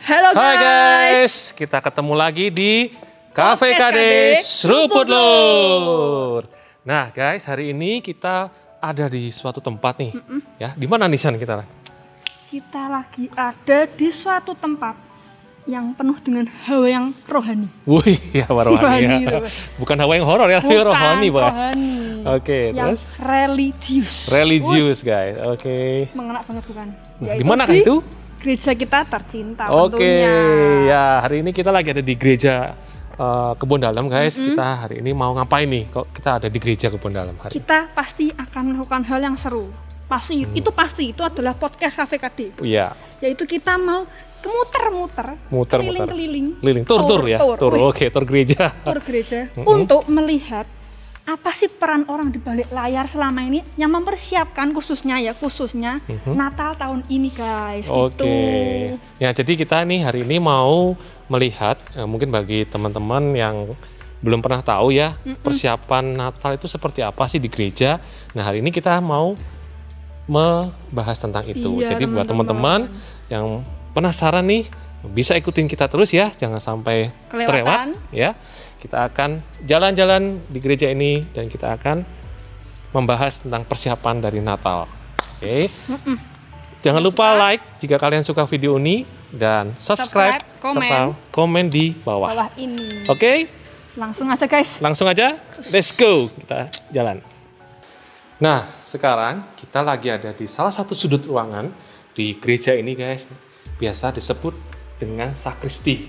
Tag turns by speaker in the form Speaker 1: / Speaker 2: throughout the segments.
Speaker 1: Halo
Speaker 2: Hai
Speaker 1: guys.
Speaker 2: guys, kita ketemu lagi di Cafe Kades Seruput Lur. Nah guys, hari ini kita ada di suatu tempat nih. Ya, di mana nih San kita?
Speaker 1: Kita lagi ada di suatu tempat yang penuh dengan hawa yang rohani.
Speaker 2: Wih, ya rohani
Speaker 1: Rohani,
Speaker 2: ya.
Speaker 1: Rohani.
Speaker 2: Bukan hawa yang horor ya, tapi rohani, Pak.
Speaker 1: rohani.
Speaker 2: Oke,
Speaker 1: yang
Speaker 2: terus
Speaker 1: religius.
Speaker 2: religius guys. Oke.
Speaker 1: Wih, mengena banget bukan?
Speaker 2: Nah,
Speaker 1: Yaitu
Speaker 2: di mana kan itu?
Speaker 1: Gereja kita tercinta
Speaker 2: Oke,
Speaker 1: tentunya.
Speaker 2: ya hari ini kita lagi ada di gereja eh, Kebon Dalam guys. Kita hari ini mau ngapain nih? Kok kita ada di gereja Kebon Dalam hari? ini?
Speaker 1: Kita pasti akan melakukan hal yang seru. Pasti
Speaker 2: Hmm.
Speaker 1: itu pasti itu adalah podcast Cafe KD.
Speaker 2: Iya,
Speaker 1: Yaitu kita mau kemuter-muter,
Speaker 2: muter-muter.
Speaker 1: keliling-keliling,
Speaker 2: Keliling tur tur ya,
Speaker 1: Tur.
Speaker 2: Oke, tur gereja.
Speaker 1: tur gereja untuk melihat apa sih peran orang di balik layar selama ini yang mempersiapkan khususnya ya khususnya
Speaker 2: Mhm.
Speaker 1: Natal tahun ini guys
Speaker 2: Oke.
Speaker 1: gitu.
Speaker 2: Ya, jadi kita nih hari ini mau melihat eh, mungkin bagi teman-teman yang belum pernah tahu ya
Speaker 1: Mm-mm.
Speaker 2: persiapan Natal itu seperti apa sih di gereja. Nah, hari ini kita mau membahas tentang itu.
Speaker 1: Iya,
Speaker 2: jadi buat teman-teman yang penasaran nih bisa ikutin kita terus ya, jangan sampai
Speaker 1: kelewatan
Speaker 2: ya. Kita akan jalan-jalan di gereja ini dan kita akan membahas tentang persiapan dari Natal. Oke.
Speaker 1: Mm-mm.
Speaker 2: Jangan lupa like jika kalian suka video ini dan subscribe,
Speaker 1: Subscribe, komen.
Speaker 2: serta komen di bawah.
Speaker 1: bawah ini
Speaker 2: Oke,
Speaker 1: langsung aja guys
Speaker 2: langsung aja. Let's go. Kita jalan. Nah, sekarang kita lagi ada di salah satu sudut ruangan di gereja ini, guys. Biasa disebut dengan sakristi.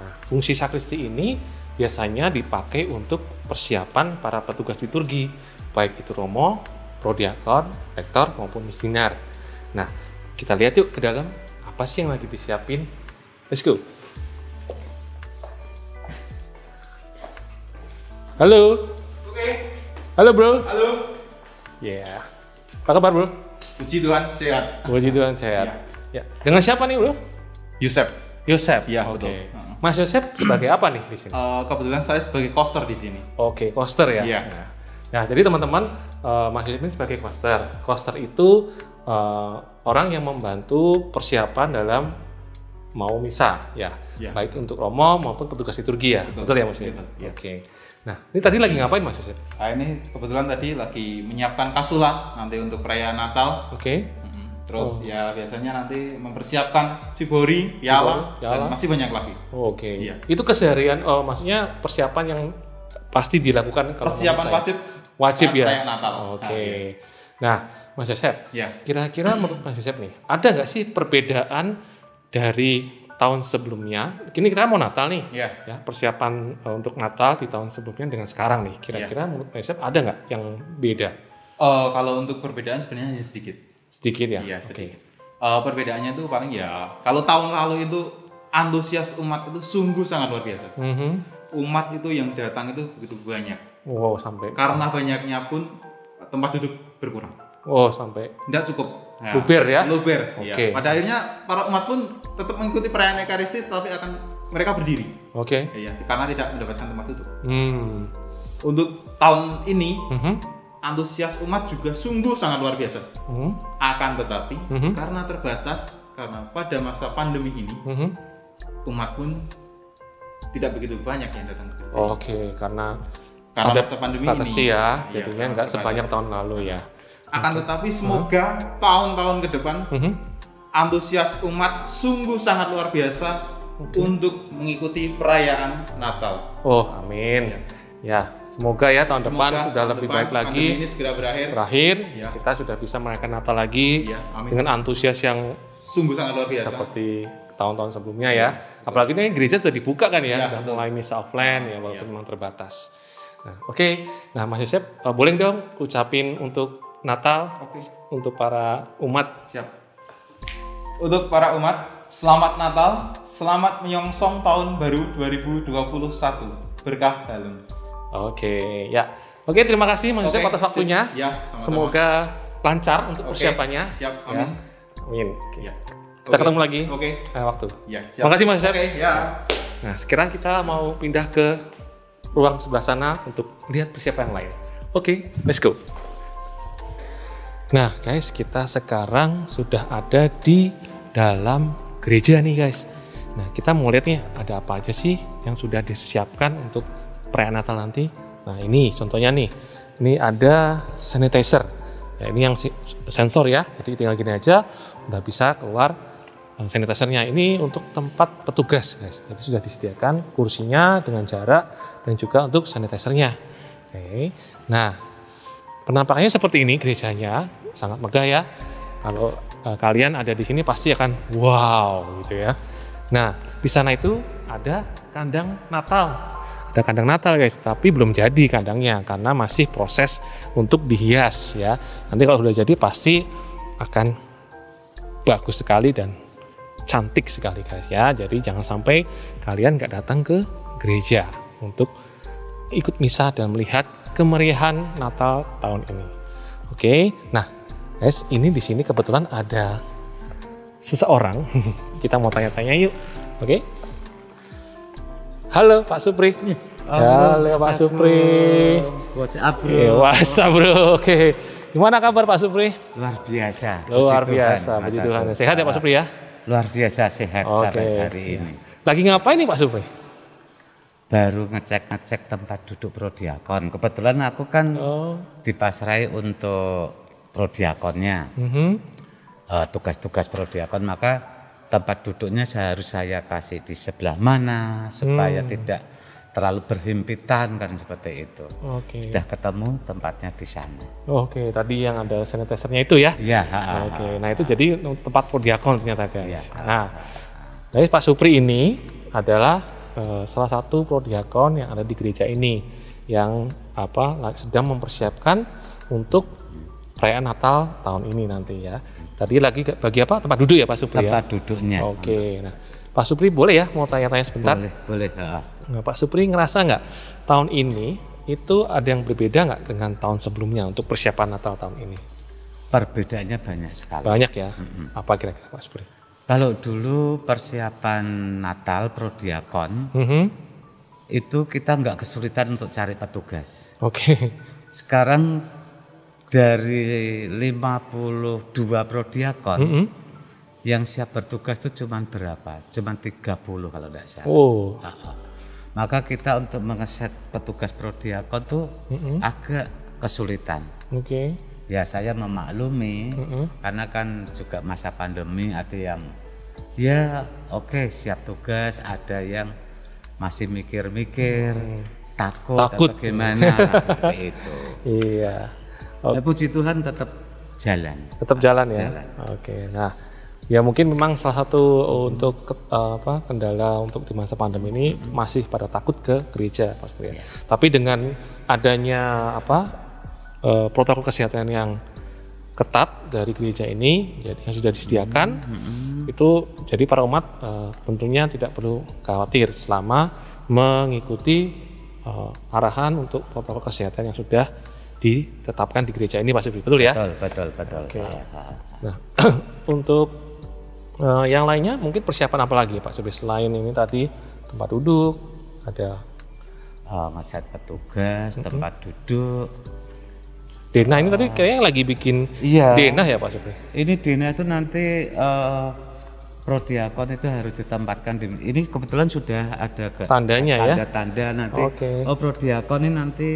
Speaker 2: Nah, fungsi sakristi ini biasanya dipakai untuk persiapan para petugas liturgi, baik itu romo, prodiakon, rektor maupun mistinar. Nah, kita lihat yuk ke dalam apa sih yang lagi disiapin. Let's go. Halo.
Speaker 3: Oke,
Speaker 2: Halo, Bro.
Speaker 3: halo.
Speaker 2: Ya. Apa kabar, Bro?
Speaker 3: Puji Tuhan, sehat.
Speaker 2: Puji Tuhan sehat. Ya. Dengan siapa nih, Bro?
Speaker 3: Yusef,
Speaker 2: Yosep.
Speaker 3: Iya,
Speaker 2: Oke.
Speaker 3: betul.
Speaker 2: Mas Yosep sebagai apa nih di sini?
Speaker 3: eh, kebetulan saya sebagai coaster di sini.
Speaker 2: Oke, coaster ya.
Speaker 3: Iya.
Speaker 2: Nah, nah, jadi teman-teman, eh, Mas Yosep ini sebagai coaster. Coaster itu eh, orang yang membantu persiapan dalam mau misa, ya.
Speaker 3: Iya.
Speaker 2: Baik untuk romo maupun petugas liturgi ya. Betul,
Speaker 3: Betul.
Speaker 2: ya, Mas Yosep?
Speaker 3: Iya.
Speaker 2: Oke. Nah, ini tadi lagi ngapain, Mas Yosep?
Speaker 3: Nah, ini kebetulan tadi lagi menyiapkan kasula nanti untuk perayaan Natal.
Speaker 2: Oke.
Speaker 3: Mhm. Terus
Speaker 2: Oh.
Speaker 3: ya biasanya nanti mempersiapkan Sibori, Piala,
Speaker 2: Sibori, Piala.
Speaker 3: dan masih banyak lagi.
Speaker 2: Oke.
Speaker 3: Iya.
Speaker 2: Itu keseharian, oh, maksudnya persiapan yang pasti dilakukan kalau
Speaker 3: Persiapan
Speaker 2: ya?
Speaker 3: wajib.
Speaker 2: Wajib ya.
Speaker 3: Natal.
Speaker 2: Oke.
Speaker 3: Nah, iya.
Speaker 2: Nah, Mas Yosep,
Speaker 3: Ya.
Speaker 2: kira-kira menurut Mas Yosep nih, ada nggak sih perbedaan dari tahun sebelumnya? Kini kita mau Natal nih,
Speaker 3: Ya.
Speaker 2: ya persiapan eh, untuk Natal di tahun sebelumnya dengan sekarang nih. Kira-kira
Speaker 3: Iya.
Speaker 2: menurut Mas Yosep ada nggak yang beda?
Speaker 3: Eh, kalau untuk perbedaan sebenarnya hanya sedikit.
Speaker 2: Sedikit ya?
Speaker 3: Iya, sedikit. Eh, perbedaannya itu paling ya kalau tahun lalu itu antusias umat itu sungguh sangat luar biasa.
Speaker 2: Mhm.
Speaker 3: Umat itu yang datang itu begitu banyak.
Speaker 2: Wow, sampai
Speaker 3: Karena banyaknya pun tempat duduk berkurang.
Speaker 2: oh sampai
Speaker 3: Tidak cukup. Nah,
Speaker 2: Luber ya?
Speaker 3: Luber.
Speaker 2: Oke.
Speaker 3: ya. Pada akhirnya para umat pun tetap mengikuti perayaan Ekaristi tetapi akan mereka berdiri.
Speaker 2: oke.
Speaker 3: Ya, karena tidak mendapatkan tempat duduk.
Speaker 2: Hmm.
Speaker 3: Untuk tahun ini
Speaker 2: Mhm.
Speaker 3: Antusias umat juga sungguh sangat luar biasa.
Speaker 2: Mhm.
Speaker 3: Akan tetapi
Speaker 2: Mhm.
Speaker 3: karena terbatas karena pada masa pandemi ini
Speaker 2: Mhm.
Speaker 3: umat pun tidak begitu banyak yang datang ke gereja.
Speaker 2: Oke, karena
Speaker 3: karena
Speaker 2: ada
Speaker 3: masa pandemi ini.
Speaker 2: ya,
Speaker 3: Iya,
Speaker 2: jadinya nggak sebanyak tahun lalu ya.
Speaker 3: Akan tetapi semoga tahun-tahun ke depan
Speaker 2: Mhm.
Speaker 3: antusias umat sungguh sangat luar biasa
Speaker 2: Oke.
Speaker 3: untuk mengikuti perayaan Natal.
Speaker 2: Oh, amin. Ya, semoga ya tahun depan
Speaker 3: Semoga
Speaker 2: sudah
Speaker 3: tahun
Speaker 2: lebih
Speaker 3: depan
Speaker 2: baik lagi.
Speaker 3: ini segera berakhir.
Speaker 2: Terakhir,
Speaker 3: Ya.
Speaker 2: kita sudah bisa merayakan Natal lagi
Speaker 3: Iya, amin.
Speaker 2: dengan antusias yang
Speaker 3: Sungguh sangat luar biasa.
Speaker 2: seperti tahun-tahun sebelumnya ya. Apalagi ini gereja sudah dibuka kan ya,
Speaker 3: Iya,
Speaker 2: sudah
Speaker 3: betul.
Speaker 2: mulai misa offline ya, walaupun
Speaker 3: Iya.
Speaker 2: memang terbatas. Nah, oke. Nah, Mas Yosep, eh, boleh dong ucapin untuk Natal
Speaker 3: Oke,
Speaker 2: untuk para umat.
Speaker 3: siap. Untuk para umat, selamat Natal, selamat menyongsong tahun baru 2021. Berkah dalam.
Speaker 2: Oke, ya. Oke, terima kasih Mas
Speaker 3: Oke,
Speaker 2: atas waktunya.
Speaker 3: Ya, sama-sama.
Speaker 2: Semoga lancar untuk
Speaker 3: Oke,
Speaker 2: persiapannya.
Speaker 3: Siap,
Speaker 2: Ya.
Speaker 3: amin.
Speaker 2: Amin. Oke.
Speaker 3: Ya.
Speaker 2: Kita
Speaker 3: Oke.
Speaker 2: ketemu lagi
Speaker 3: Oke.
Speaker 2: lain waktu.
Speaker 3: Ya,
Speaker 2: Terima kasih, Mas Yosep.
Speaker 3: Oke, ya.
Speaker 2: Nah, sekarang kita mau pindah ke ruang sebelah sana untuk lihat persiapan yang lain. Oke, let's go. Nah, guys, kita sekarang sudah ada di dalam gereja nih, guys. Nah, kita mau lihat nih ada apa aja sih yang sudah disiapkan untuk perayaan Natal nanti. Nah, ini contohnya nih. Ini ada sanitizer. Ya, ini yang sensor ya. Jadi tinggal gini aja udah bisa keluar eh, sanitizernya. Ini untuk tempat petugas, guys. Jadi sudah disediakan kursinya dengan jarak dan juga untuk sanitizernya. Oke. Nah, penampakannya seperti ini gerejanya, sangat megah ya. Kalau eh, kalian ada di sini pasti akan wow gitu ya. Nah, di sana itu ada kandang Natal. Ada kandang Natal guys, tapi belum jadi kandangnya karena masih proses untuk dihias ya. Nanti kalau sudah jadi pasti akan bagus sekali dan cantik sekali guys ya. Jadi jangan sampai kalian nggak datang ke gereja untuk ikut misa dan melihat kemeriahan Natal tahun ini. Oke, nah guys ini di sini kebetulan ada seseorang. Kita mau tanya-tanya yuk. Oke. Halo Pak Supri. Halo Pak Supri.
Speaker 4: WhatsApp bro.
Speaker 2: Eh, WhatsApp bro. Oke. Gimana kabar Pak Supri?
Speaker 4: Luar biasa.
Speaker 2: Luar
Speaker 4: Puji
Speaker 2: biasa,
Speaker 4: Mas
Speaker 2: puji
Speaker 4: Agung.
Speaker 2: Tuhan. Sehat ya Pak Supri ya?
Speaker 4: Luar biasa sehat
Speaker 2: Oke.
Speaker 4: sampai hari ini.
Speaker 2: Lagi ngapain nih Pak Supri?
Speaker 4: Baru ngecek-ngecek tempat duduk prodiakon. Kebetulan aku kan
Speaker 2: Oh.
Speaker 4: dipasrai untuk prodiakonnya,
Speaker 2: mhm.
Speaker 4: eh, tugas-tugas prodiakon, maka tempat duduknya saya harus saya kasih di sebelah mana supaya
Speaker 2: Hmm.
Speaker 4: tidak terlalu berhimpitan kan seperti itu.
Speaker 2: Oke.
Speaker 4: Sudah ketemu tempatnya di sana.
Speaker 2: Oke, tadi yang ada sanitizernya itu ya?
Speaker 4: Iya, ha, ha,
Speaker 2: Oke, nah itu jadi tempat prodiakon ternyata guys.
Speaker 4: Iya.
Speaker 2: Nah, jadi Pak Supri ini adalah eh, salah satu prodiakon yang ada di gereja ini yang apa sedang mempersiapkan untuk perayaan Natal tahun ini nanti ya. Tadi lagi bagi apa tempat duduk ya Pak Supri ya?
Speaker 4: Tempat duduknya.
Speaker 2: Oke, nah Pak Supri boleh ya mau tanya-tanya sebentar?
Speaker 4: Boleh, boleh.
Speaker 2: Nah, Pak Supri ngerasa nggak tahun ini itu ada yang berbeda nggak dengan tahun sebelumnya untuk persiapan Natal tahun ini?
Speaker 4: Perbedaannya banyak sekali.
Speaker 2: Banyak ya. Apa kira-kira Pak Supri?
Speaker 4: Kalau dulu persiapan Natal prodiakon
Speaker 2: Mhm.
Speaker 4: itu kita nggak kesulitan untuk cari petugas.
Speaker 2: Oke.
Speaker 4: Sekarang dari 52 prodiakon
Speaker 2: Mhm.
Speaker 4: yang siap bertugas itu cuman berapa? Cuman 30 kalau tidak salah.
Speaker 2: Oh.
Speaker 4: Maka kita untuk mengeset petugas prodiakon tuh
Speaker 2: Mhm.
Speaker 4: agak kesulitan.
Speaker 2: oke.
Speaker 4: Ya saya memaklumi
Speaker 2: Mhm.
Speaker 4: karena kan juga masa pandemi ada yang ya oke siap tugas, ada yang masih mikir-mikir, takut,
Speaker 2: Hmm. Takut.
Speaker 4: atau gimana itu.
Speaker 2: Iya. Oh,
Speaker 4: Ya, puji Tuhan tetap jalan.
Speaker 2: tetap jalan ya.
Speaker 4: Jalan.
Speaker 2: Oke. Nah, ya mungkin memang salah satu untuk ke- eh, apa kendala untuk di masa pandemi ini masih pada takut ke gereja, Pak Supri. ya.
Speaker 4: Iya.
Speaker 2: Tapi dengan adanya apa eh, protokol kesehatan yang ketat dari gereja ini, jadi yang sudah disediakan, itu jadi para umat eh, tentunya tidak perlu khawatir selama mengikuti eh, arahan untuk protokol kesehatan yang sudah ditetapkan di gereja ini, Pak Supri. Betul ya?
Speaker 4: Betul, betul, betul.
Speaker 2: Oke.
Speaker 4: Ha.
Speaker 2: Nah, untuk eh, yang lainnya mungkin persiapan apa lagi Pak Supri selain ini tadi tempat duduk, ada
Speaker 4: Oh, ngeset petugas, tempat duduk.
Speaker 2: denah ini tadi kayaknya lagi bikin
Speaker 4: Iya.
Speaker 2: denah ya Pak Supri.
Speaker 4: Ini Dina itu nanti eh, prodiakon itu harus ditempatkan di ini kebetulan sudah ada ke,
Speaker 2: Tandanya ya?
Speaker 4: tanda-tanda nanti
Speaker 2: Oke.
Speaker 4: oh prodiakon ini nanti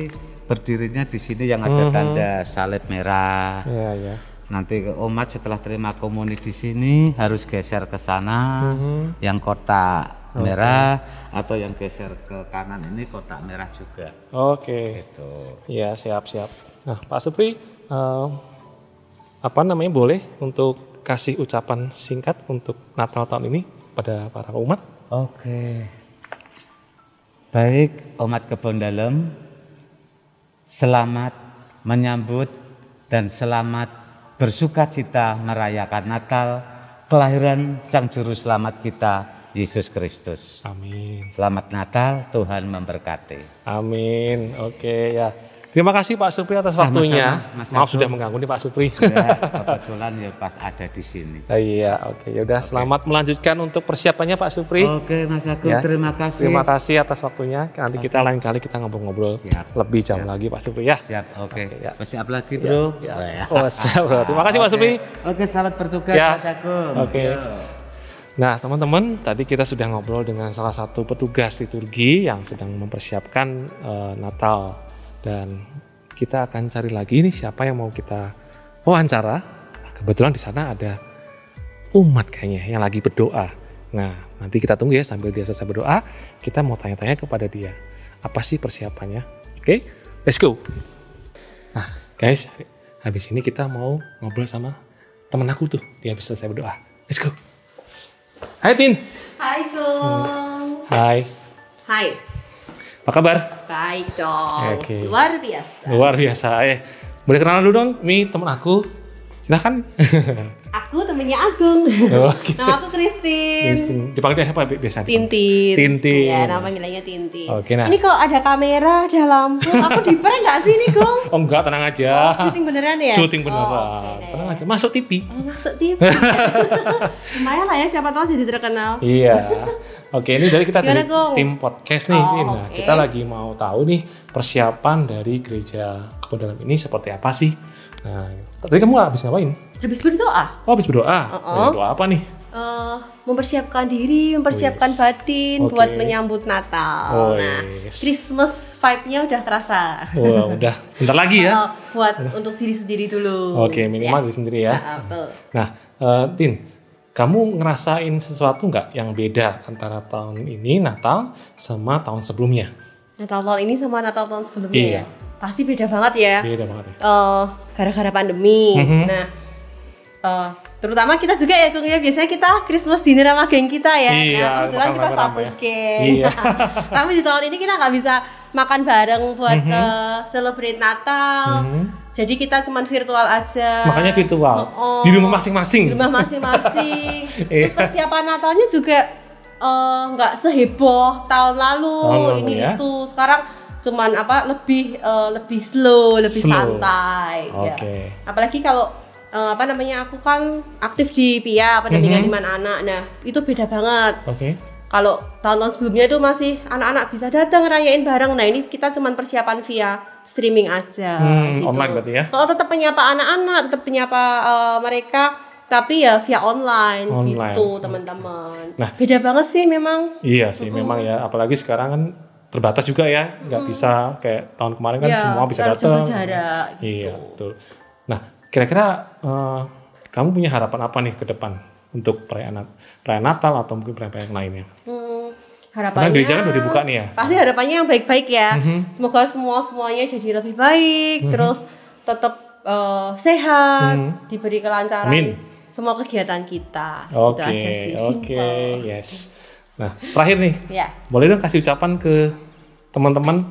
Speaker 4: berdirinya di sini yang ada
Speaker 2: Mhm.
Speaker 4: tanda salib merah
Speaker 2: Iya ya.
Speaker 4: nanti umat setelah terima komuni di sini harus geser ke sana
Speaker 2: Mhm.
Speaker 4: yang kotak merah atau yang geser ke kanan ini kotak merah juga
Speaker 2: Oke.
Speaker 4: gitu
Speaker 2: Iya siap siap. Nah Pak Supri eh, apa namanya boleh untuk kasih ucapan singkat untuk Natal tahun ini pada para umat?
Speaker 4: Oke. Baik, umat kebon dalam, selamat menyambut dan selamat bersuka cita merayakan Natal, kelahiran Sang Juru Selamat kita, Yesus Kristus.
Speaker 2: Amin.
Speaker 4: Selamat Natal, Tuhan memberkati.
Speaker 2: Amin. Oke ya. Terima kasih Pak Supri atas
Speaker 4: Sama-sama,
Speaker 2: waktunya.
Speaker 4: Mas
Speaker 2: Maaf sudah mengganggu nih Pak Supri.
Speaker 4: Ya, kebetulan ya pas ada di sini.
Speaker 2: Ah, iya, oke. Ya udah selamat melanjutkan untuk persiapannya Pak Supri.
Speaker 4: Oke, Mas Agung,
Speaker 2: Ya.
Speaker 4: terima kasih.
Speaker 2: Terima kasih atas waktunya. Nanti kita lain kali kita ngobrol-ngobrol
Speaker 4: Siap,
Speaker 2: lebih jam lagi Pak Supri ya.
Speaker 4: Siap, oke.
Speaker 2: Oke, ya.
Speaker 4: Siap lagi, Bro.
Speaker 2: Ya.
Speaker 4: Oh, ya.
Speaker 2: Oh, siap, bro. Terima kasih Pak
Speaker 4: Oke.
Speaker 2: Supri.
Speaker 4: Oke, selamat bertugas
Speaker 2: Ya.
Speaker 4: Mas Agung.
Speaker 2: Oke.
Speaker 4: Yo.
Speaker 2: Nah, teman-teman, tadi kita sudah ngobrol dengan salah satu petugas liturgi yang sedang mempersiapkan eh, Natal dan kita akan cari lagi nih siapa yang mau kita wawancara. Kebetulan di sana ada umat kayaknya yang lagi berdoa. Nah, nanti kita tunggu ya sambil dia selesai berdoa, kita mau tanya-tanya kepada dia. Apa sih persiapannya? Oke, let's go. Nah, guys, habis ini kita mau ngobrol sama temen aku tuh. Dia habis selesai berdoa. Let's go. Hai Tin.
Speaker 5: Hai Kong.
Speaker 2: Hai.
Speaker 5: Hai.
Speaker 2: Apa kabar?
Speaker 5: Baik dong.
Speaker 2: Oke.
Speaker 5: Luar biasa.
Speaker 2: Luar biasa. Eh, boleh kenalan dulu dong. Ini temen aku. Silahkan.
Speaker 5: Aku temennya Agung.
Speaker 2: Oke.
Speaker 5: Nama aku Christine.
Speaker 2: Tintin. Dipanggil apa biasa?
Speaker 5: Tintin.
Speaker 2: Tintin.
Speaker 5: Ya, nama panggilannya Tintin.
Speaker 2: Oke, nah.
Speaker 5: Ini kalau ada kamera, ada lampu, aku di prank nggak sih ini, Kong?
Speaker 2: Oh enggak, tenang aja.
Speaker 5: Oh, syuting beneran ya?
Speaker 2: Syuting beneran.
Speaker 5: Oh, oke deh.
Speaker 2: tenang aja. Masuk TV.
Speaker 5: Oh, masuk TV. Lumayan lah ya, siapa tahu jadi terkenal.
Speaker 2: Iya. Oke, ini dari kita
Speaker 5: Gimana,
Speaker 2: dari tim podcast nih.
Speaker 5: Oh.
Speaker 2: Nah,
Speaker 5: oke.
Speaker 2: kita lagi mau tahu nih persiapan dari gereja Kebun Dalam ini seperti apa sih? Nah, tadi kamu habis ngapain?
Speaker 5: Habis berdoa,
Speaker 2: Oh, habis berdoa.
Speaker 5: Uh-uh.
Speaker 2: Berdoa apa nih?
Speaker 5: eh, mempersiapkan diri, mempersiapkan
Speaker 2: Yes.
Speaker 5: batin
Speaker 2: Oke.
Speaker 5: buat menyambut Natal.
Speaker 2: Oh,
Speaker 5: nah,
Speaker 2: yes.
Speaker 5: Christmas vibe-nya udah terasa.
Speaker 2: Wah, udah bentar lagi ya.
Speaker 5: Oh, buat untuk diri sendiri dulu.
Speaker 2: Oke, minimal diri sendiri ya.
Speaker 5: Ah, betul.
Speaker 2: Nah, eh, Tin, kamu ngerasain sesuatu nggak yang beda antara tahun ini Natal sama tahun sebelumnya?
Speaker 5: Natal tahun ini sama Natal tahun sebelumnya
Speaker 2: Iya.
Speaker 5: ya. Pasti beda banget ya.
Speaker 2: Beda banget ya.
Speaker 5: Eh, gara-gara pandemi.
Speaker 2: Mhm.
Speaker 5: Nah, eh, terutama kita juga ya, Kung ya. Biasanya kita Christmas dinner sama geng kita ya.
Speaker 2: Iya,
Speaker 5: nah, kebetulan kita satu
Speaker 2: ya.
Speaker 5: geng.
Speaker 2: Iya.
Speaker 5: Tapi di tahun ini kita nggak bisa makan bareng buat eh, celebrate Natal.
Speaker 2: Mhm.
Speaker 5: Jadi kita cuman virtual aja.
Speaker 2: Makanya virtual.
Speaker 5: Oh.
Speaker 2: Di rumah masing-masing.
Speaker 5: Di rumah masing-masing.
Speaker 2: Iya.
Speaker 5: Terus persiapan Natalnya juga eh, nggak seheboh tahun lalu.
Speaker 2: Tahun lalu
Speaker 5: ini
Speaker 2: ya.
Speaker 5: itu sekarang cuman apa lebih eh, lebih slow, lebih
Speaker 2: Slow.
Speaker 5: santai. ya.
Speaker 2: Oke.
Speaker 5: Apalagi kalau eh, apa namanya aku kan aktif di PIA pendampingan
Speaker 2: Mhm.
Speaker 5: iman anak. Nah itu beda banget.
Speaker 2: Oke.
Speaker 5: Kalau tahun-tahun sebelumnya itu masih anak-anak bisa datang ngerayain bareng. Nah ini kita cuman persiapan via streaming aja.
Speaker 2: Hmm,
Speaker 5: gitu.
Speaker 2: online berarti ya?
Speaker 5: Oh tetap menyapa anak-anak, tetap menyapa eh, mereka, tapi ya via online,
Speaker 2: Online.
Speaker 5: gitu teman-teman.
Speaker 2: Nah.
Speaker 5: beda banget sih memang.
Speaker 2: Iya sih, memang ya. Apalagi sekarang kan terbatas juga ya, nggak bisa kayak tahun kemarin kan
Speaker 5: ya,
Speaker 2: semua bisa datang.
Speaker 5: jarak.
Speaker 2: Iya,
Speaker 5: gitu.
Speaker 2: betul. Nah, kira-kira eh, kamu punya harapan apa nih ke depan untuk perayaan, perayaan Natal atau mungkin perayaan-perayaan lainnya?
Speaker 5: Hmm,
Speaker 2: Karena
Speaker 5: harapannya
Speaker 2: gereja kan udah dibuka nih ya.
Speaker 5: pasti harapannya yang baik-baik ya.
Speaker 2: Mhm.
Speaker 5: Semoga semua semuanya jadi lebih baik, terus tetap eh, sehat,
Speaker 2: Mhm.
Speaker 5: diberi kelancaran.
Speaker 2: Amin.
Speaker 5: Semua kegiatan kita.
Speaker 2: Oke,
Speaker 5: gitu aja sih.
Speaker 2: oke,
Speaker 5: simple.
Speaker 2: yes. Nah, terakhir nih,
Speaker 5: Ya.
Speaker 2: boleh dong kasih ucapan ke teman-teman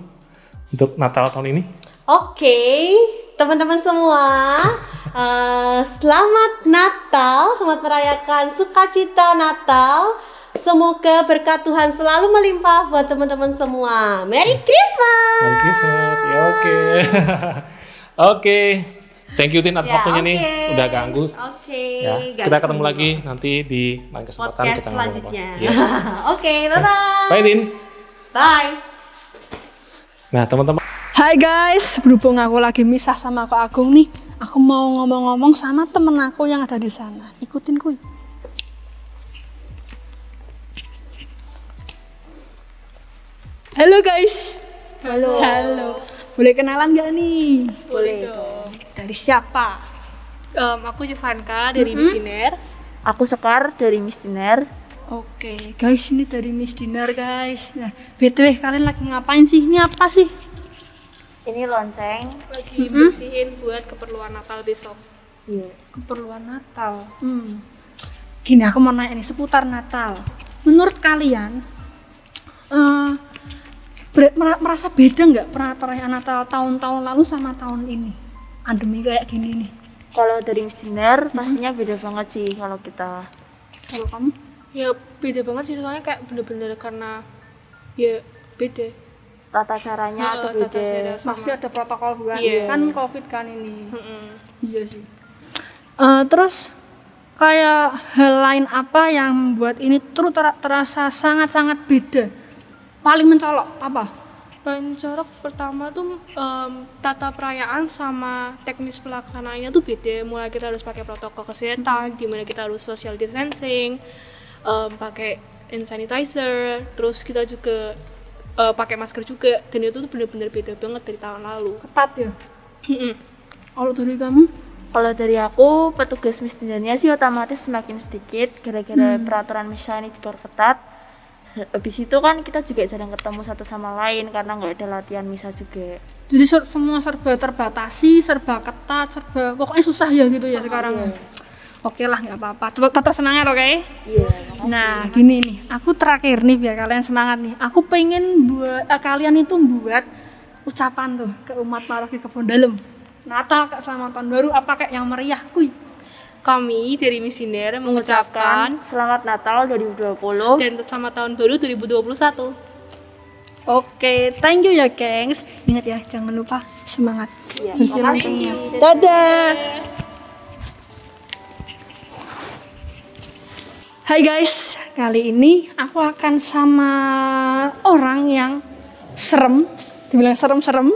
Speaker 2: untuk Natal tahun ini?
Speaker 5: Oke, teman-teman semua, eh, selamat Natal, selamat merayakan sukacita Natal. Semoga berkat Tuhan selalu melimpah buat teman-teman semua. Merry Christmas.
Speaker 2: Merry Christmas. Ya, oke. oke. Thank you Tin atas
Speaker 5: Ya,
Speaker 2: waktunya nih. Udah ganggu.
Speaker 5: Oke.
Speaker 2: Ya,
Speaker 5: ganggu.
Speaker 2: kita ketemu lagi nanti di lain kesempatan
Speaker 5: podcast
Speaker 2: kita
Speaker 5: selanjutnya.
Speaker 2: Yes.
Speaker 5: Oke, bye-bye.
Speaker 2: Bye Tin.
Speaker 5: Bye.
Speaker 2: Nah, teman-teman
Speaker 1: Hai guys, berhubung aku lagi misah sama Kak Agung nih, aku mau ngomong-ngomong sama temen aku yang ada di sana. Ikutin kuy. Halo guys. Halo. Halo. Boleh kenalan gak nih?
Speaker 6: Boleh dong.
Speaker 1: Dari siapa?
Speaker 6: Em, aku Jovanka dari Misiner.
Speaker 7: Aku Sekar dari Mistiner.
Speaker 1: Oke, guys ini dari Miss Dinar guys. Nah, btw kalian lagi ngapain sih? Ini apa sih?
Speaker 7: Ini lonceng.
Speaker 6: Lagi bersihin buat keperluan Natal besok.
Speaker 7: Iya.
Speaker 1: keperluan Natal. Hmm. Gini aku mau nanya nih seputar Natal. Menurut kalian eh, ber- mera- merasa beda nggak pernah perayaan Natal tahun-tahun lalu sama tahun ini? Pandemi kayak gini nih.
Speaker 7: Kalau dari Mistiner pastinya beda banget sih kalau kita.
Speaker 1: Kalau kamu?
Speaker 6: Ya beda banget sih soalnya kayak bener-bener karena ya beda.
Speaker 7: Tata caranya tuh
Speaker 6: tata
Speaker 7: beda.
Speaker 6: cara.
Speaker 1: Pasti ada protokol bukan?
Speaker 6: Iya.
Speaker 1: Kan COVID kan ini. Iya sih. Eh, terus kayak hal lain apa yang membuat ini terus ter- terasa sangat-sangat beda? Paling mencolok apa?
Speaker 6: Paling mencolok pertama tuh em, tata perayaan sama teknis pelaksanaannya tuh beda. Mulai kita harus pakai protokol kesehatan, di mana kita harus social distancing. Em, pakai hand sanitizer, terus kita juga eh, pakai masker juga dan itu tuh bener-bener beda banget dari tahun lalu.
Speaker 1: Ketat ya. Kalau dari kamu?
Speaker 7: Kalau dari aku, petugas misdiannya sih otomatis semakin sedikit gara-gara
Speaker 1: Hmm.
Speaker 7: peraturan misa ini diperketat. Habis itu kan kita juga jarang ketemu satu sama lain karena nggak ada latihan misa juga.
Speaker 1: Jadi ser- semua serba terbatasi, serba ketat, serba pokoknya susah ya gitu ya sekarang. Oke lah nggak apa-apa. Tetap tetap semangat oke?
Speaker 7: Iya.
Speaker 1: Nah gini nih, aku terakhir nih biar kalian semangat nih. Aku pengen buat eh, kalian itu buat ucapan tuh ke umat paroki Kebon Dalem. Natal kak selamat tahun baru apa kayak yang meriah kuy.
Speaker 6: Kami dari Misiner mengucapkan
Speaker 7: Selamat Natal 2020.
Speaker 6: dan selamat tahun baru 2021.
Speaker 1: Oke, thank you ya gengs. Ingat ya jangan lupa semangat.
Speaker 7: Iya, makasih.
Speaker 1: loncengnya. Dadah. Hai guys, kali ini aku akan sama orang yang serem, dibilang serem-serem,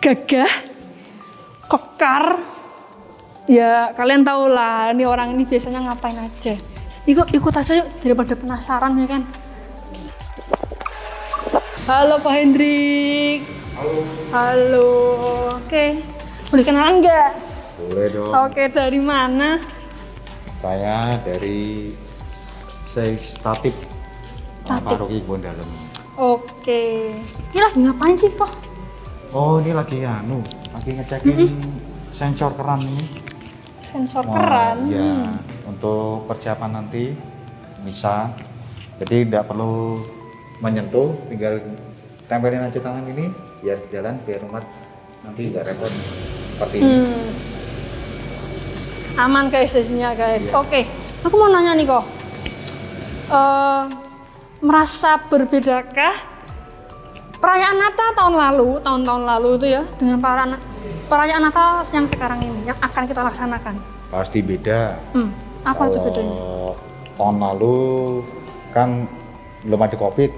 Speaker 1: gagah, kokar. Ya kalian tahu lah, ini orang ini biasanya ngapain aja. Ikut ikut aja yuk daripada penasaran ya kan. Halo Pak Hendrik. Halo. Halo. Oke. Boleh kenalan nggak?
Speaker 8: Boleh dong.
Speaker 1: Oke, dari mana?
Speaker 8: Saya dari Tatip Paroki Bondalem.
Speaker 1: Oke. Ini lagi ngapain sih kok?
Speaker 8: Oh ini lagi anu, lagi ngecekin sensor keran ini.
Speaker 1: Sensor
Speaker 8: Wah,
Speaker 1: keran.
Speaker 8: Ya, untuk persiapan nanti bisa. Jadi tidak perlu menyentuh, tinggal tempelin aja tangan ini biar jalan biar umat nanti nggak repot seperti ini.
Speaker 1: Hmm. Aman guys guys. Oke. Aku mau nanya nih kok. Eh, merasa berbedakah perayaan Natal tahun lalu, tahun-tahun lalu itu ya dengan para perayaan Natal yang sekarang ini yang akan kita laksanakan?
Speaker 8: Pasti beda.
Speaker 1: Hmm. Apa itu bedanya?
Speaker 8: Tahun lalu kan belum ada covid.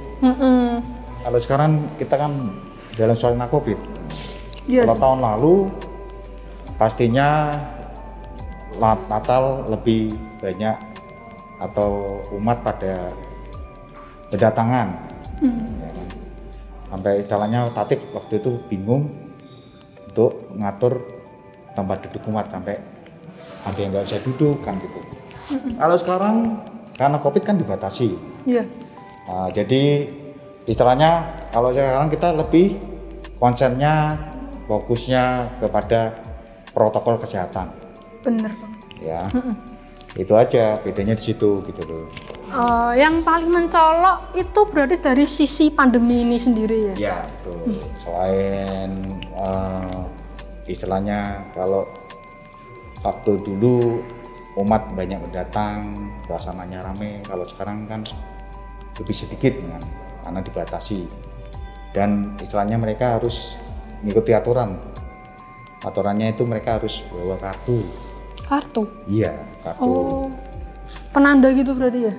Speaker 8: Kalau sekarang kita kan dalam suasana covid.
Speaker 1: Iya
Speaker 8: Kalau tahun lalu pastinya Nat- Natal lebih banyak atau umat pada berdatangan.
Speaker 1: Hmm.
Speaker 8: Ya kan? Sampai istilahnya tatip waktu itu bingung untuk ngatur tempat duduk umat sampai ada yang nggak bisa duduk kan gitu. Kalau sekarang karena covid kan dibatasi.
Speaker 1: Iya.
Speaker 8: Nah, jadi istilahnya kalau sekarang kita lebih konsennya fokusnya kepada protokol kesehatan
Speaker 1: Bener Bang.
Speaker 8: ya itu aja bedanya di situ gitu loh.
Speaker 1: Eh, yang paling mencolok itu berarti dari sisi pandemi ini sendiri ya.
Speaker 8: ya betul. Selain eh, istilahnya kalau waktu dulu umat banyak datang suasananya rame kalau sekarang kan lebih sedikit kan, karena dibatasi. Dan istilahnya mereka harus mengikuti aturan. Aturannya itu mereka harus bawa kartu
Speaker 1: Kartu.
Speaker 8: iya kartu
Speaker 1: Oh. Penanda gitu berarti ya?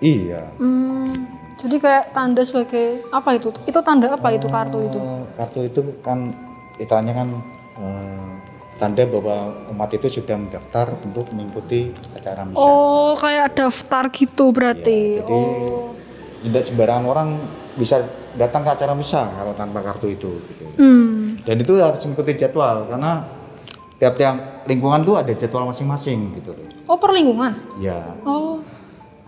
Speaker 8: iya
Speaker 1: Hmm. Jadi kayak tanda sebagai apa itu? Itu tanda apa itu kartu itu?
Speaker 8: Eh, kartu itu kan istilahnya kan eh, tanda bahwa umat itu sudah mendaftar untuk mengikuti acara misa
Speaker 1: Oh, kayak daftar gitu berarti.
Speaker 8: Iya, jadi
Speaker 1: oh.
Speaker 8: tidak sembarangan orang bisa datang ke acara misa kalau tanpa kartu itu gitu.
Speaker 1: Hmm.
Speaker 8: dan itu harus mengikuti jadwal karena tiap-tiap lingkungan tuh ada jadwal masing-masing gitu
Speaker 1: Oh, perlingkungan.
Speaker 8: ya
Speaker 1: Oh.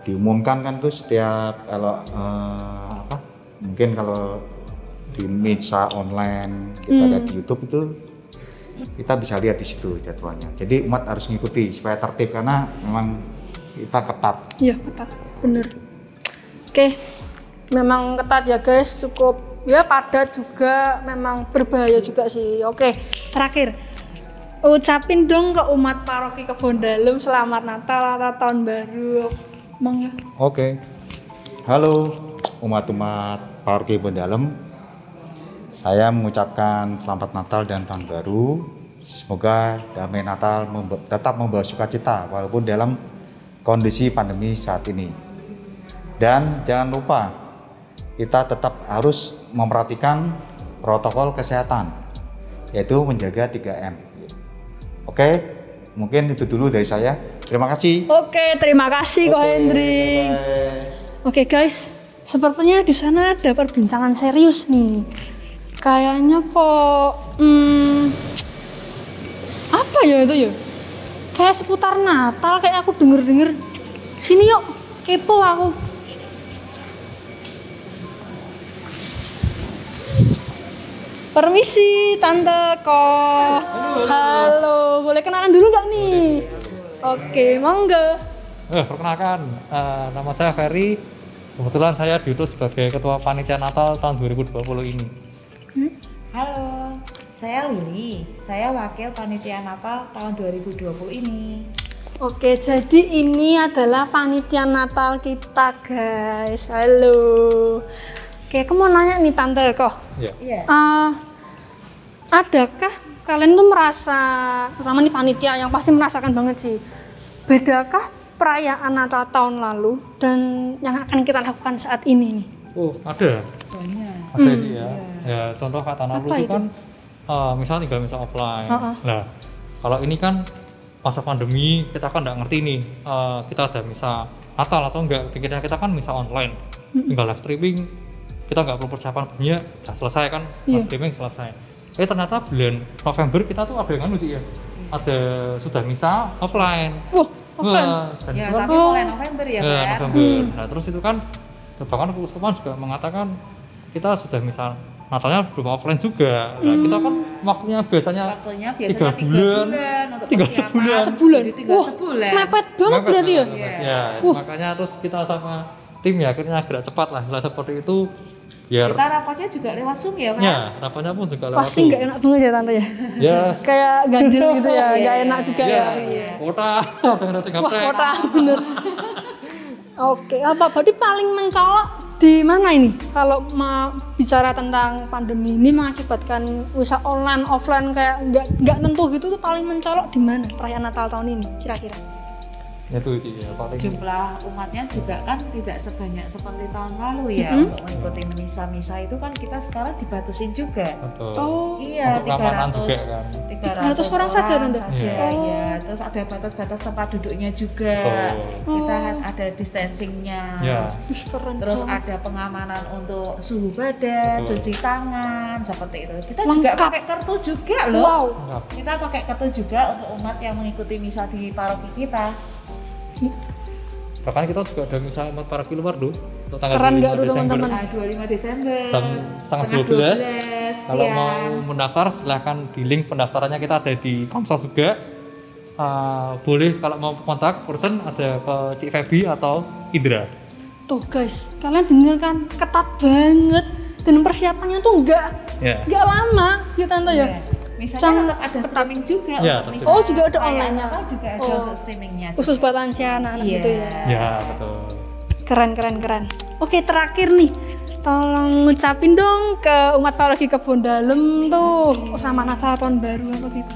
Speaker 8: diumumkan kan tuh setiap kalau eh, apa mungkin kalau di misa online kita lihat di YouTube itu kita bisa lihat di situ jadwalnya jadi umat harus ngikuti supaya tertib karena memang kita ketat
Speaker 1: Iya, ketat. Bener. Oke. Memang ketat ya, guys. Cukup ya padat juga memang berbahaya juga sih. Oke, terakhir. Ucapin dong ke umat paroki Kebon Dalem selamat Natal atau tahun baru.
Speaker 8: Oke. Halo umat-umat Paroki Bendalem. Saya mengucapkan selamat Natal dan tahun baru. Semoga damai Natal memba- tetap membawa sukacita walaupun dalam kondisi pandemi saat ini. Dan jangan lupa kita tetap harus memperhatikan protokol kesehatan yaitu menjaga 3M. Oke, mungkin itu dulu dari saya. Terima kasih.
Speaker 1: Oke, terima kasih Ko Hendrik. Oke guys, sepertinya di sana ada perbincangan serius nih. Kayaknya kok, hmm, apa ya itu ya? Kayak seputar Natal, kayak aku denger-denger. Sini yuk, kepo aku. Permisi, Tante kok. Halo, boleh kenalan dulu nggak nih? Oke, monggo.
Speaker 9: Eh, perkenalkan, eh, nama saya Ferry. Kebetulan saya diutus sebagai Ketua Panitia Natal tahun 2020 ini.
Speaker 10: Halo, saya Lili. Saya wakil panitia Natal tahun 2020 ini.
Speaker 1: Oke, jadi ini adalah panitia Natal kita, guys. Halo. Oke, aku mau nanya nih Tante kok.
Speaker 9: Ya.
Speaker 10: Iya.
Speaker 1: Eh, adakah kalian tuh merasa, terutama nih panitia yang pasti merasakan banget sih, bedakah perayaan Natal tahun lalu dan yang akan kita lakukan saat ini nih?
Speaker 9: Oh, ada.
Speaker 10: Banyak.
Speaker 9: Ada sih ya. Ya, contoh kata lalu itu
Speaker 1: itu?
Speaker 9: kan eh, misal tinggal misal offline.
Speaker 1: Heeh.
Speaker 9: Nah, kalau ini kan masa pandemi kita kan nggak ngerti nih eh, kita ada misa Natal atau enggak pikiran kita kan misa online tinggal live streaming kita nggak perlu persiapan banyak udah selesai kan
Speaker 1: Iya.
Speaker 9: live streaming selesai eh ternyata bulan November kita tuh ada yang anu sih ya ada sudah misa offline
Speaker 1: Wah, offline.
Speaker 9: Wah, dan
Speaker 10: Ya,
Speaker 9: kan
Speaker 10: tapi mulai November ya,
Speaker 9: Ya,
Speaker 10: Fer.
Speaker 9: November. Nah, terus itu kan bahkan keuskupan juga mengatakan kita sudah misal Natalnya belum offline juga. Nah, kita kan waktunya biasanya
Speaker 10: Waktunya
Speaker 9: tiga
Speaker 10: biasanya tiga
Speaker 9: bulan,
Speaker 10: bulan, untuk persiapan.
Speaker 9: sebulan.
Speaker 1: Sebulan.
Speaker 10: Jadi tinggal
Speaker 1: Wah,
Speaker 10: sebulan.
Speaker 1: Mepet banget
Speaker 9: Mepet,
Speaker 1: berarti ya?
Speaker 9: mepet.
Speaker 10: Iya.
Speaker 9: Ya, makanya terus kita sama tim ya akhirnya gerak cepat lah. Setelah seperti itu biar
Speaker 10: Kita rapatnya juga lewat Zoom ya, Pak?
Speaker 9: ya rapatnya pun juga lewat
Speaker 1: Pasti nggak enak banget ya Tante ya?
Speaker 9: Ya,
Speaker 1: Kayak ganjil gitu ya, nggak enak juga ya.
Speaker 9: ya, kota dengan
Speaker 1: Wah, kota bener. Oke, apa berarti paling mencolok di mana ini? Kalau mau bicara tentang pandemi ini mengakibatkan usaha online, offline kayak nggak nggak tentu gitu tuh paling mencolok di mana perayaan Natal tahun ini kira-kira?
Speaker 9: Itu sih ya paling
Speaker 10: jumlah umatnya juga kan tidak sebanyak seperti tahun lalu ya
Speaker 1: Mm-hmm.
Speaker 10: untuk mengikuti misa-misa itu kan kita sekarang dibatasin juga
Speaker 9: betul.
Speaker 1: Oh,
Speaker 10: iya
Speaker 9: Untuk keamanan juga
Speaker 10: 300
Speaker 9: kan.
Speaker 1: 300 orang saja, Tante?
Speaker 10: saja,
Speaker 1: Oh.
Speaker 10: ya terus ada batas-batas tempat duduknya juga
Speaker 9: Betul.
Speaker 10: kita
Speaker 1: Oh.
Speaker 10: ada distancingnya
Speaker 9: Ya.
Speaker 1: Ih, keren
Speaker 10: terus ada pengamanan untuk suhu badan
Speaker 9: Betul.
Speaker 10: cuci tangan seperti itu kita
Speaker 1: Lengkap.
Speaker 10: juga pakai kartu juga loh
Speaker 1: Wow,
Speaker 10: kita pakai kartu juga untuk umat yang mengikuti misa di paroki kita
Speaker 9: Bahkan kita juga ada misalnya umat para luar tuh untuk tanggal
Speaker 1: Keren
Speaker 9: 25
Speaker 1: nggak tuh,
Speaker 9: Desember.
Speaker 1: teman-teman?
Speaker 10: Nah, 25 Desember
Speaker 9: Jam setengah 12. Kalau
Speaker 10: siang.
Speaker 9: mau mendaftar silahkan di link pendaftarannya kita ada di Komsel juga. Uh, boleh kalau mau kontak person ada ke Cik Febi atau Indra.
Speaker 1: tuh guys, kalian denger kan ketat banget dan persiapannya tuh nggak
Speaker 9: Ya.
Speaker 1: nggak lama ya Tante ya.
Speaker 10: Iya. Misalnya tetap ada streaming juga
Speaker 9: Ya,
Speaker 10: untuk
Speaker 9: pasti.
Speaker 10: misa.
Speaker 1: Oh, juga ada
Speaker 10: Perayaan
Speaker 1: online-nya.
Speaker 10: Natal juga ada
Speaker 1: Oh.
Speaker 10: untuk streamingnya.
Speaker 1: Khusus
Speaker 10: juga.
Speaker 1: buat lansia anak-anak
Speaker 10: Iya.
Speaker 1: gitu ya.
Speaker 9: Ya, betul.
Speaker 1: Keren keren keren. Oke terakhir nih, tolong ngucapin dong ke umat paroki Kebon Dalem tuh sama Natal tahun baru apa gitu.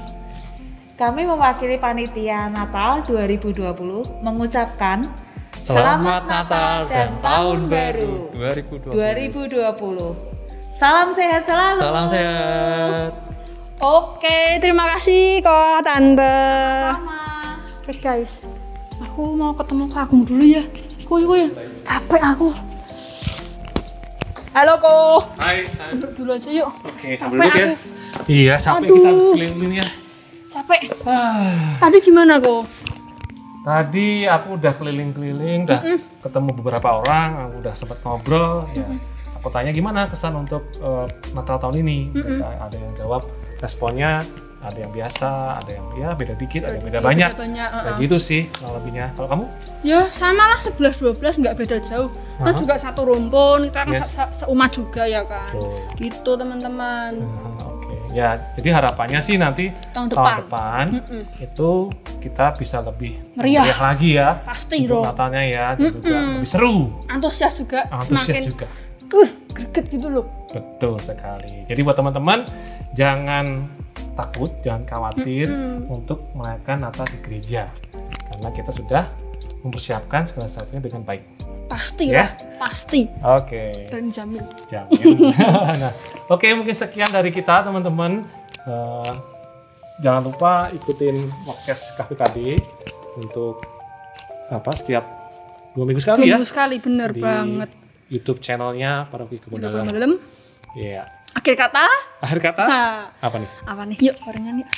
Speaker 10: Kami mewakili panitia Natal 2020 mengucapkan
Speaker 9: Selamat Natal dan Tahun Baru 2020.
Speaker 10: 2020. Salam sehat selalu.
Speaker 9: Salam sehat.
Speaker 1: Oke, terima kasih kok Tante. Oke guys, aku mau ketemu Kak Agung dulu ya. Kuy kuy, capek aku. Halo Ko,
Speaker 2: Hai, saya.
Speaker 1: duduk dulu aja yuk.
Speaker 2: Oke,
Speaker 1: Capek
Speaker 2: sambil duduk ya.
Speaker 1: aku.
Speaker 2: Iya, sampai
Speaker 1: Aduh.
Speaker 2: kita harus keliling ya.
Speaker 1: Capek. Tadi gimana Ko?
Speaker 2: Tadi aku udah keliling-keliling, udah ketemu beberapa orang, aku udah sempat ngobrol. Ya, aku tanya gimana kesan untuk eh, Natal tahun ini. Mereka ada yang jawab responnya ada yang biasa, ada yang ya beda dikit, ada yang beda banyak.
Speaker 1: Banyak.
Speaker 2: Kayak gitu sih kurang lebihnya. Kalau kamu?
Speaker 1: Ya sama lah 11 12 nggak beda jauh. Kan
Speaker 2: Aha.
Speaker 1: juga satu rumpun, kita kan
Speaker 2: Yes.
Speaker 1: se- seumat juga ya kan.
Speaker 2: Tuh.
Speaker 1: Gitu teman-teman.
Speaker 2: Hmm, Oke, ya jadi harapannya sih nanti
Speaker 1: Tahun
Speaker 2: tahun
Speaker 1: depan.
Speaker 2: depan
Speaker 1: Mm-mm.
Speaker 2: itu kita bisa lebih
Speaker 1: Meriah.
Speaker 2: lagi ya
Speaker 1: Pasti dong.
Speaker 2: Natalnya ya dan juga
Speaker 1: Mm-mm.
Speaker 2: lebih seru,
Speaker 1: Antusias juga
Speaker 2: antusias
Speaker 1: semakin
Speaker 2: juga.
Speaker 1: uh greget gitu loh.
Speaker 2: Betul sekali. Jadi buat teman-teman jangan takut, jangan khawatir
Speaker 1: Mm-mm.
Speaker 2: untuk merayakan Natal di gereja karena kita sudah mempersiapkan segala sesuatunya dengan baik.
Speaker 1: Pasti
Speaker 2: Ya.
Speaker 1: lah, pasti.
Speaker 2: Oke.
Speaker 1: Dan jamin.
Speaker 2: Jamin. nah, oke mungkin sekian dari kita teman-teman. Eh, jangan lupa ikutin podcast KPKD untuk apa setiap dua minggu sekali
Speaker 1: Tunggu
Speaker 2: ya
Speaker 1: sekali bener
Speaker 2: di
Speaker 1: banget.
Speaker 2: YouTube channelnya Paroki Kebun
Speaker 1: Dalam.
Speaker 2: Iya.
Speaker 1: Akhir kata,
Speaker 2: Akhir kata
Speaker 1: nah,
Speaker 2: apa nih?
Speaker 1: apa nih? Yuk, barengan yuk.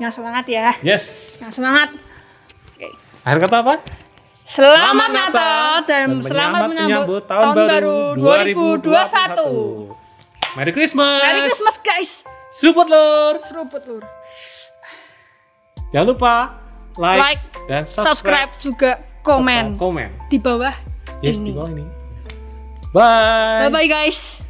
Speaker 1: Yang semangat ya.
Speaker 2: Yes.
Speaker 1: Yang semangat.
Speaker 2: Akhir kata apa?
Speaker 1: Selamat, Natal dan, selamat menyambut, tahun, baru 2021.
Speaker 2: Merry Christmas.
Speaker 1: Merry Christmas guys.
Speaker 2: Support lur.
Speaker 1: Seruput lur.
Speaker 2: Jangan lupa like,
Speaker 1: Like,
Speaker 2: dan
Speaker 1: Subscribe
Speaker 2: subscribe,
Speaker 1: juga, komen
Speaker 2: komen.
Speaker 1: di bawah
Speaker 2: Yes,
Speaker 1: ini.
Speaker 2: di bawah ini. Bye.
Speaker 1: Bye bye guys.